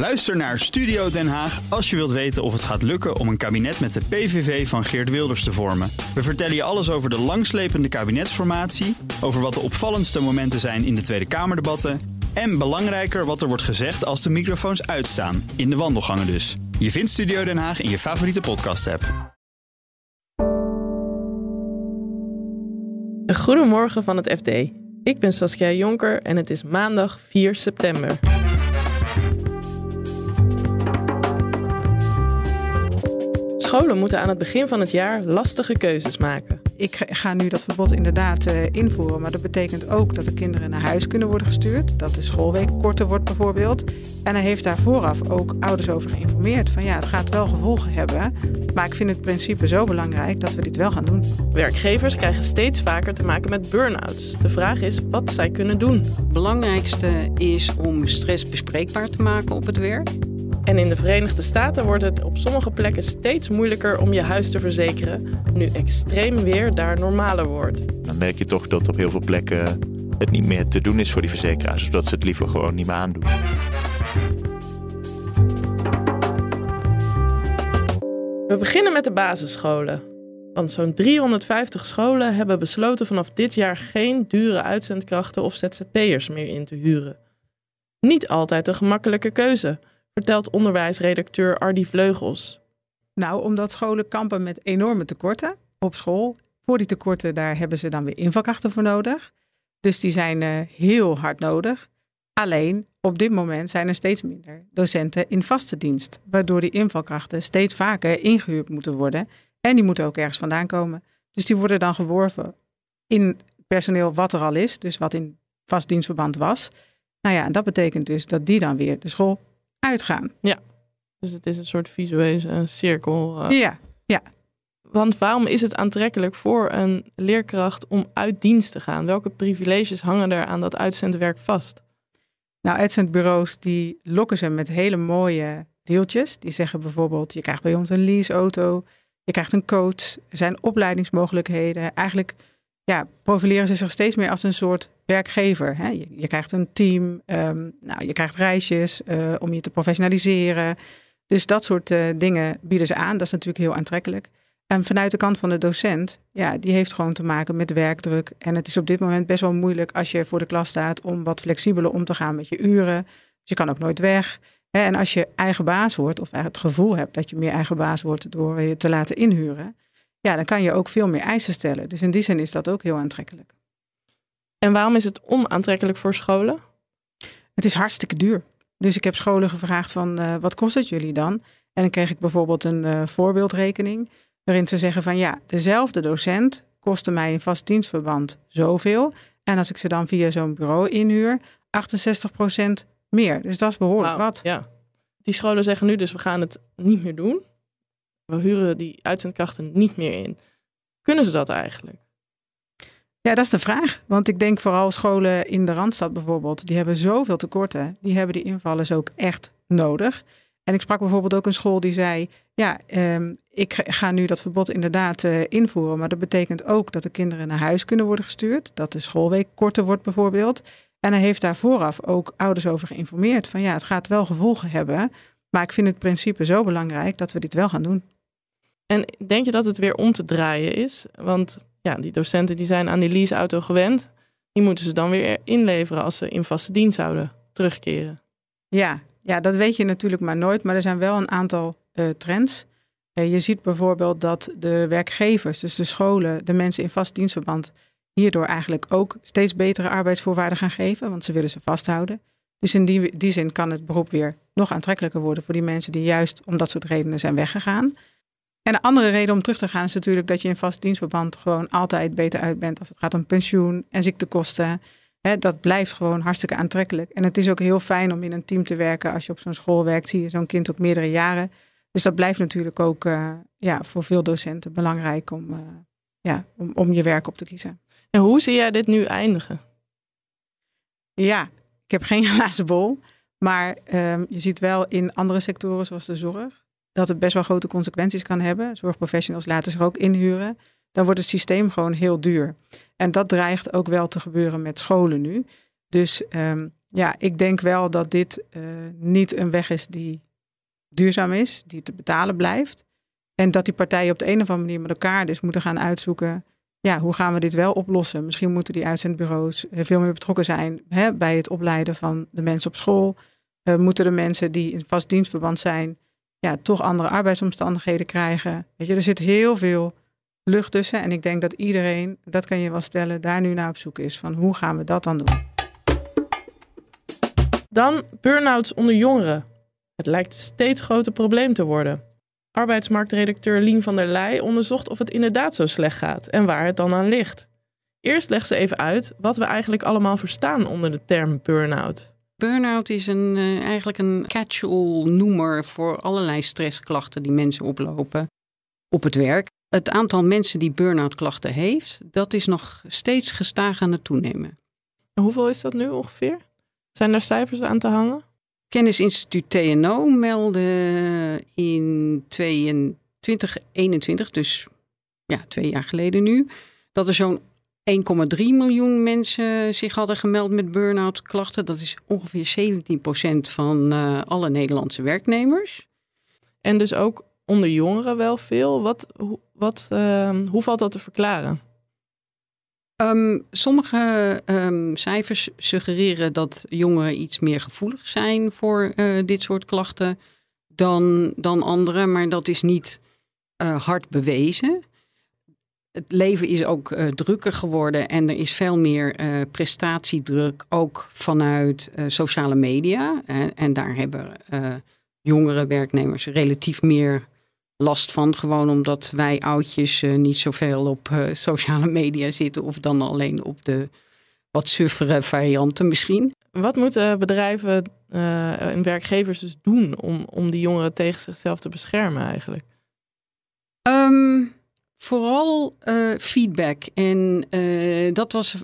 Luister naar Studio Den Haag als je wilt weten of het gaat lukken om een kabinet met de PVV van Geert Wilders te vormen. We vertellen je alles over de langslepende kabinetsformatie, over wat de opvallendste momenten zijn in de Tweede Kamerdebatten en belangrijker wat er wordt gezegd als de microfoons uitstaan, in de wandelgangen dus. Je vindt Studio Den Haag in je favoriete podcast-app. Goedemorgen van het FD. Ik ben Saskia Jonker en het is maandag 4 september. Scholen moeten aan het begin van het jaar lastige keuzes maken. Ik ga nu dat verbod inderdaad uh, invoeren, maar dat betekent ook dat de kinderen naar huis kunnen worden gestuurd. Dat de schoolweek korter wordt bijvoorbeeld. En hij heeft daar vooraf ook ouders over geïnformeerd. Van ja, het gaat wel gevolgen hebben, maar ik vind het principe zo belangrijk dat we dit wel gaan doen. Werkgevers krijgen steeds vaker te maken met burn-outs. De vraag is wat zij kunnen doen. Het belangrijkste is om stress bespreekbaar te maken op het werk. En in de Verenigde Staten wordt het op sommige plekken steeds moeilijker om je huis te verzekeren, nu extreem weer daar normaler wordt. Dan merk je toch dat op heel veel plekken het niet meer te doen is voor die verzekeraars, zodat ze het liever gewoon niet meer aandoen. We beginnen met de basisscholen. Want zo'n 350 scholen hebben besloten vanaf dit jaar geen dure uitzendkrachten of ZZP'ers meer in te huren. Niet altijd een gemakkelijke keuze vertelt onderwijsredacteur Ardi Vleugels. Nou, omdat scholen kampen met enorme tekorten op school. Voor die tekorten, daar hebben ze dan weer invalkrachten voor nodig. Dus die zijn uh, heel hard nodig. Alleen op dit moment zijn er steeds minder docenten in vaste dienst, waardoor die invalkrachten steeds vaker ingehuurd moeten worden. En die moeten ook ergens vandaan komen. Dus die worden dan geworven in personeel wat er al is, dus wat in vast dienstverband was. Nou ja, en dat betekent dus dat die dan weer de school uitgaan. Ja, dus het is een soort visuele cirkel. Uh. Ja, ja. Want waarom is het aantrekkelijk voor een leerkracht om uit dienst te gaan? Welke privileges hangen er aan dat uitzendwerk vast? Nou, uitzendbureaus die lokken ze met hele mooie deeltjes. Die zeggen bijvoorbeeld, je krijgt bij ons een leaseauto, je krijgt een coach, er zijn opleidingsmogelijkheden. Eigenlijk ja, profileren ze zich steeds meer als een soort werkgever. Hè? Je, krijgt een team, um, nou, je krijgt reisjes uh, om je te professionaliseren. Dus dat soort uh, dingen bieden ze aan. Dat is natuurlijk heel aantrekkelijk. En vanuit de kant van de docent, ja, die heeft gewoon te maken met werkdruk. En het is op dit moment best wel moeilijk als je voor de klas staat om wat flexibeler om te gaan met je uren. Dus je kan ook nooit weg. En als je eigen baas wordt, of het gevoel hebt dat je meer eigen baas wordt door je te laten inhuren, ja, dan kan je ook veel meer eisen stellen. Dus in die zin is dat ook heel aantrekkelijk. En waarom is het onaantrekkelijk voor scholen? Het is hartstikke duur. Dus ik heb scholen gevraagd van uh, wat kost het jullie dan? En dan kreeg ik bijvoorbeeld een uh, voorbeeldrekening waarin ze zeggen van ja, dezelfde docent kostte mij in vast dienstverband zoveel. En als ik ze dan via zo'n bureau inhuur, 68% meer. Dus dat is behoorlijk wow, wat. Ja. Die scholen zeggen nu dus we gaan het niet meer doen. We huren die uitzendkrachten niet meer in. Kunnen ze dat eigenlijk? Ja, dat is de vraag. Want ik denk vooral scholen in de Randstad bijvoorbeeld, die hebben zoveel tekorten. Die hebben die invallers ook echt nodig. En ik sprak bijvoorbeeld ook een school die zei: Ja, um, ik ga nu dat verbod inderdaad uh, invoeren. Maar dat betekent ook dat de kinderen naar huis kunnen worden gestuurd. Dat de schoolweek korter wordt bijvoorbeeld. En hij heeft daar vooraf ook ouders over geïnformeerd: van ja, het gaat wel gevolgen hebben. Maar ik vind het principe zo belangrijk dat we dit wel gaan doen. En denk je dat het weer om te draaien is? Want ja, die docenten die zijn aan die leaseauto gewend. Die moeten ze dan weer inleveren als ze in vaste dienst zouden terugkeren. Ja, ja, dat weet je natuurlijk maar nooit. Maar er zijn wel een aantal uh, trends. Uh, je ziet bijvoorbeeld dat de werkgevers, dus de scholen, de mensen in vast dienstverband, hierdoor eigenlijk ook steeds betere arbeidsvoorwaarden gaan geven, want ze willen ze vasthouden. Dus in die, die zin kan het beroep weer nog aantrekkelijker worden voor die mensen die juist om dat soort redenen zijn weggegaan. En een andere reden om terug te gaan is natuurlijk dat je in vast dienstverband gewoon altijd beter uit bent als het gaat om pensioen en ziektekosten. dat blijft gewoon hartstikke aantrekkelijk. En het is ook heel fijn om in een team te werken. Als je op zo'n school werkt, zie je zo'n kind ook meerdere jaren. Dus dat blijft natuurlijk ook uh, ja, voor veel docenten belangrijk om, uh, ja, om, om je werk op te kiezen. En hoe zie jij dit nu eindigen? Ja, ik heb geen glazen bol. Maar um, je ziet wel in andere sectoren zoals de zorg dat het best wel grote consequenties kan hebben. Zorgprofessionals laten zich ook inhuren. Dan wordt het systeem gewoon heel duur. En dat dreigt ook wel te gebeuren met scholen nu. Dus um, ja, ik denk wel dat dit uh, niet een weg is die duurzaam is, die te betalen blijft. En dat die partijen op de een of andere manier met elkaar dus moeten gaan uitzoeken. Ja, hoe gaan we dit wel oplossen? Misschien moeten die uitzendbureaus veel meer betrokken zijn hè, bij het opleiden van de mensen op school. Uh, moeten de mensen die in vast dienstverband zijn, ja, toch andere arbeidsomstandigheden krijgen? Weet je, er zit heel veel lucht tussen. En ik denk dat iedereen, dat kan je wel stellen, daar nu naar op zoek is. Van hoe gaan we dat dan doen? Dan burn-outs onder jongeren. Het lijkt een steeds groter probleem te worden. Arbeidsmarktredacteur Lien van der Leij onderzocht of het inderdaad zo slecht gaat en waar het dan aan ligt. Eerst legt ze even uit wat we eigenlijk allemaal verstaan onder de term burn-out. Burn-out is een, uh, eigenlijk een catch-all noemer voor allerlei stressklachten die mensen oplopen op het werk. Het aantal mensen die burn-out klachten heeft, dat is nog steeds gestaag aan het toenemen. hoeveel is dat nu ongeveer? Zijn daar cijfers aan te hangen? Kennisinstituut TNO meldde in 2021, dus ja, twee jaar geleden nu, dat er zo'n 1,3 miljoen mensen zich hadden gemeld met burn-out klachten. Dat is ongeveer 17% van uh, alle Nederlandse werknemers. En dus ook onder jongeren wel veel. Wat, wat, uh, hoe valt dat te verklaren? Um, sommige um, cijfers suggereren dat jongeren iets meer gevoelig zijn voor uh, dit soort klachten dan, dan anderen, maar dat is niet uh, hard bewezen. Het leven is ook uh, drukker geworden en er is veel meer prestatiedruk, ook vanuit sociale media. en daar hebben jongere werknemers relatief meer last van. Gewoon omdat wij oudjes niet zoveel op sociale media zitten. Of dan alleen op de wat suffere varianten misschien. Wat moeten bedrijven en werkgevers dus doen om, om die jongeren tegen zichzelf te beschermen eigenlijk? Um, vooral feedback. En dat was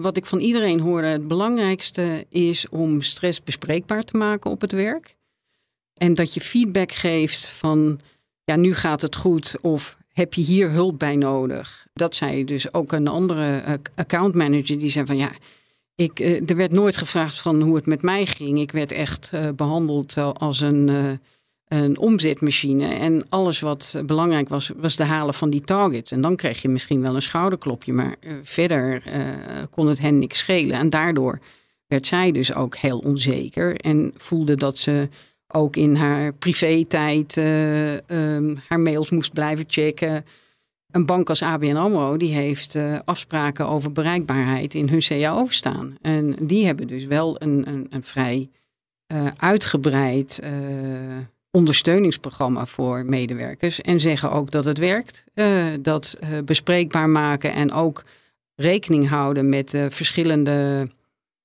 wat ik van iedereen hoorde. Het belangrijkste is om stress bespreekbaar te maken op het werk. En dat je feedback geeft van ja, nu gaat het goed of heb je hier hulp bij nodig? Dat zei dus ook een andere accountmanager die zei van ja, ik, er werd nooit gevraagd van hoe het met mij ging. Ik werd echt behandeld als een, een omzetmachine. En alles wat belangrijk was, was de halen van die target. En dan kreeg je misschien wel een schouderklopje, maar verder kon het hen niks schelen. En daardoor werd zij dus ook heel onzeker en voelde dat ze ook in haar privé-tijd uh, um, haar mails moest blijven checken. Een bank als ABN AMRO die heeft uh, afspraken over bereikbaarheid in hun CAO staan. En die hebben dus wel een, een, een vrij uh, uitgebreid ondersteuningsprogramma voor medewerkers. En zeggen ook dat het werkt. dat bespreekbaar maken en ook rekening houden met verschillende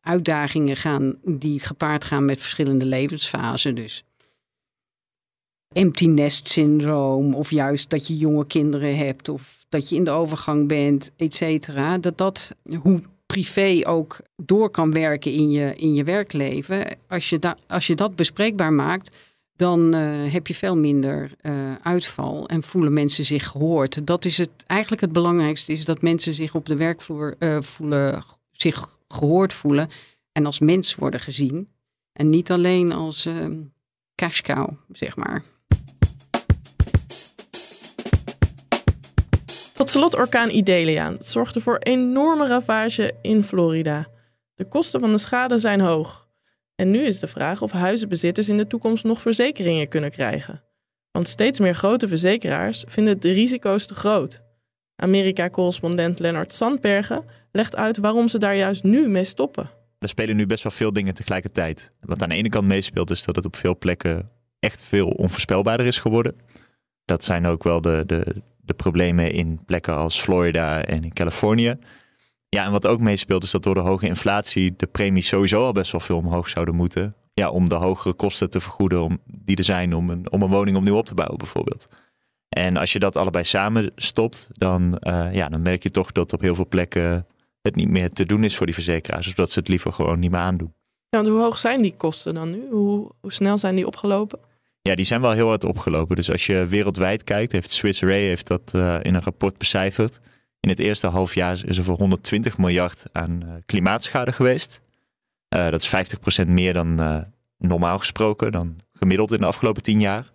uitdagingen gaan die gepaard gaan met verschillende levensfasen. Dus empty nest syndroom of juist dat je jonge kinderen hebt of dat je in de overgang bent, et cetera. Dat dat, hoe privé ook door kan werken in je, in je werkleven. Als je, da, als je dat bespreekbaar maakt, dan uh, heb je veel minder uh, uitval en voelen mensen zich gehoord. Dat is het eigenlijk het belangrijkste, is dat mensen zich op de werkvloer uh, voelen, zich gehoord voelen en als mens worden gezien. En niet alleen als uh, cash cow, zeg maar. Tot slot orkaan Idalia. Het zorgde voor enorme ravage in Florida. De kosten van de schade zijn hoog. En nu is de vraag of huizenbezitters in de toekomst nog verzekeringen kunnen krijgen. Want steeds meer grote verzekeraars vinden de risico's te groot. Amerika-correspondent Lennart Sandbergen legt uit waarom ze daar juist nu mee stoppen. Er spelen nu best wel veel dingen tegelijkertijd. Wat aan de ene kant meespeelt is dat het op veel plekken echt veel onvoorspelbaarder is geworden. Dat zijn ook wel de, de, de problemen in plekken als Florida en in Californië. Ja, en wat ook meespeelt is dat door de hoge inflatie de premies sowieso al best wel veel omhoog zouden moeten. Ja, om de hogere kosten te vergoeden om, die er zijn om een, om een woning opnieuw op te bouwen bijvoorbeeld. En als je dat allebei samen stopt, dan, uh, ja, dan merk je toch dat op heel veel plekken het niet meer te doen is voor die verzekeraars. Dus dat ze het liever gewoon niet meer aandoen. Ja, want hoe hoog zijn die kosten dan nu? Hoe, hoe snel zijn die opgelopen? Ja, die zijn wel heel hard opgelopen. Dus als je wereldwijd kijkt, heeft Swiss Re heeft dat uh, in een rapport becijferd. In het eerste half jaar is er voor 120 miljard aan uh, klimaatschade geweest. Uh, dat is 50% meer dan uh, normaal gesproken, dan gemiddeld in de afgelopen 10 jaar.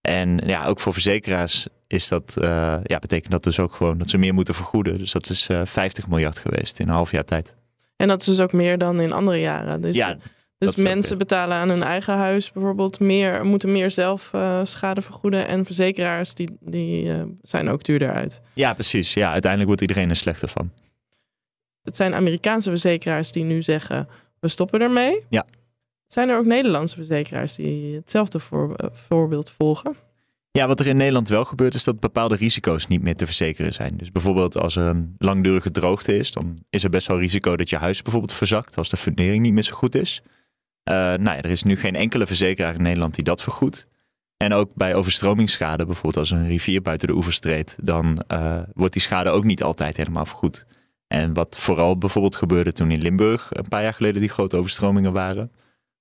En ja, ook voor verzekeraars is dat, uh, ja, betekent dat dus ook gewoon dat ze meer moeten vergoeden. Dus dat is 50 miljard geweest in een half jaar tijd. En dat is dus ook meer dan in andere jaren. Dus, ja, dus mensen betalen aan hun eigen huis bijvoorbeeld meer, moeten meer zelf uh, schade vergoeden. En verzekeraars die, die uh, zijn ook duurder uit. Ja, precies. Ja, uiteindelijk wordt iedereen er slechter van. Het zijn Amerikaanse verzekeraars die nu zeggen, we stoppen ermee. Ja. Zijn er ook Nederlandse verzekeraars die hetzelfde voor, uh, voorbeeld volgen? Ja, wat er in Nederland wel gebeurt is dat bepaalde risico's niet meer te verzekeren zijn. Dus bijvoorbeeld als er een langdurige droogte is, dan is er best wel risico dat je huis bijvoorbeeld verzakt als de fundering niet meer zo goed is. Uh, nou ja, er is nu geen enkele verzekeraar in Nederland die dat vergoedt. En ook bij overstromingsschade, bijvoorbeeld als een rivier buiten de oevers treedt, dan uh, wordt die schade ook niet altijd helemaal vergoed. En wat vooral bijvoorbeeld gebeurde toen in Limburg een paar jaar geleden die grote overstromingen waren,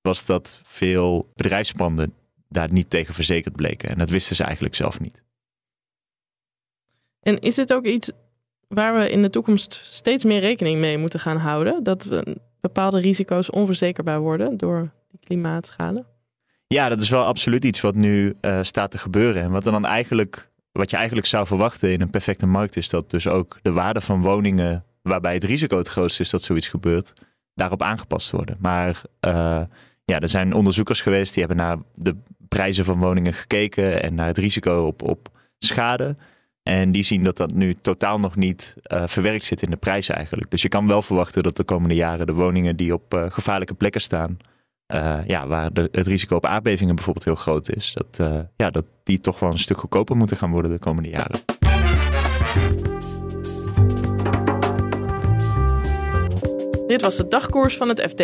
was dat veel bedrijfspanden daar niet tegen verzekerd bleken. En dat wisten ze eigenlijk zelf niet. En is het ook iets waar we in de toekomst steeds meer rekening mee moeten gaan houden? Dat we bepaalde risico's onverzekerbaar worden door die klimaatschade? Ja, dat is wel absoluut iets wat nu uh, staat te gebeuren. En wat dan eigenlijk, wat je eigenlijk zou verwachten in een perfecte markt, is dat dus ook de waarde van woningen, waarbij het risico het grootste is dat zoiets gebeurt, daarop aangepast worden. Maar uh, ja, er zijn onderzoekers geweest die hebben naar de prijzen van woningen gekeken en naar het risico op, op schade. En die zien dat dat nu totaal nog niet uh, verwerkt zit in de prijs eigenlijk. Dus je kan wel verwachten dat de komende jaren de woningen die op uh, gevaarlijke plekken staan, uh, ja, waar de, het risico op aardbevingen bijvoorbeeld heel groot is, dat, ja, dat die toch wel een stuk goedkoper moeten gaan worden de komende jaren. Dit was de dagkoers van het FD.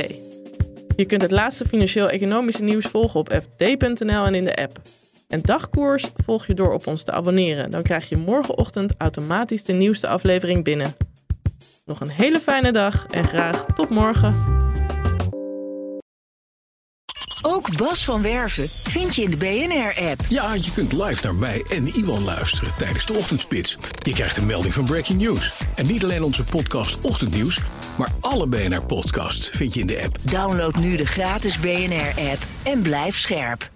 Je kunt het laatste financieel-economische nieuws volgen op fd.nl en in de app. En dagkoers volg je door op ons te abonneren. Dan krijg je morgenochtend automatisch de nieuwste aflevering binnen. Nog een hele fijne dag en graag tot morgen. Ook Bas van Werven vind je in de BNR-app. Ja, je kunt live naar mij en Iwan luisteren tijdens de ochtendspits. Je krijgt een melding van Breaking News. En niet alleen onze podcast Ochtendnieuws, maar alle BNR-podcasts vind je in de app. Download nu de gratis BNR-app en blijf scherp.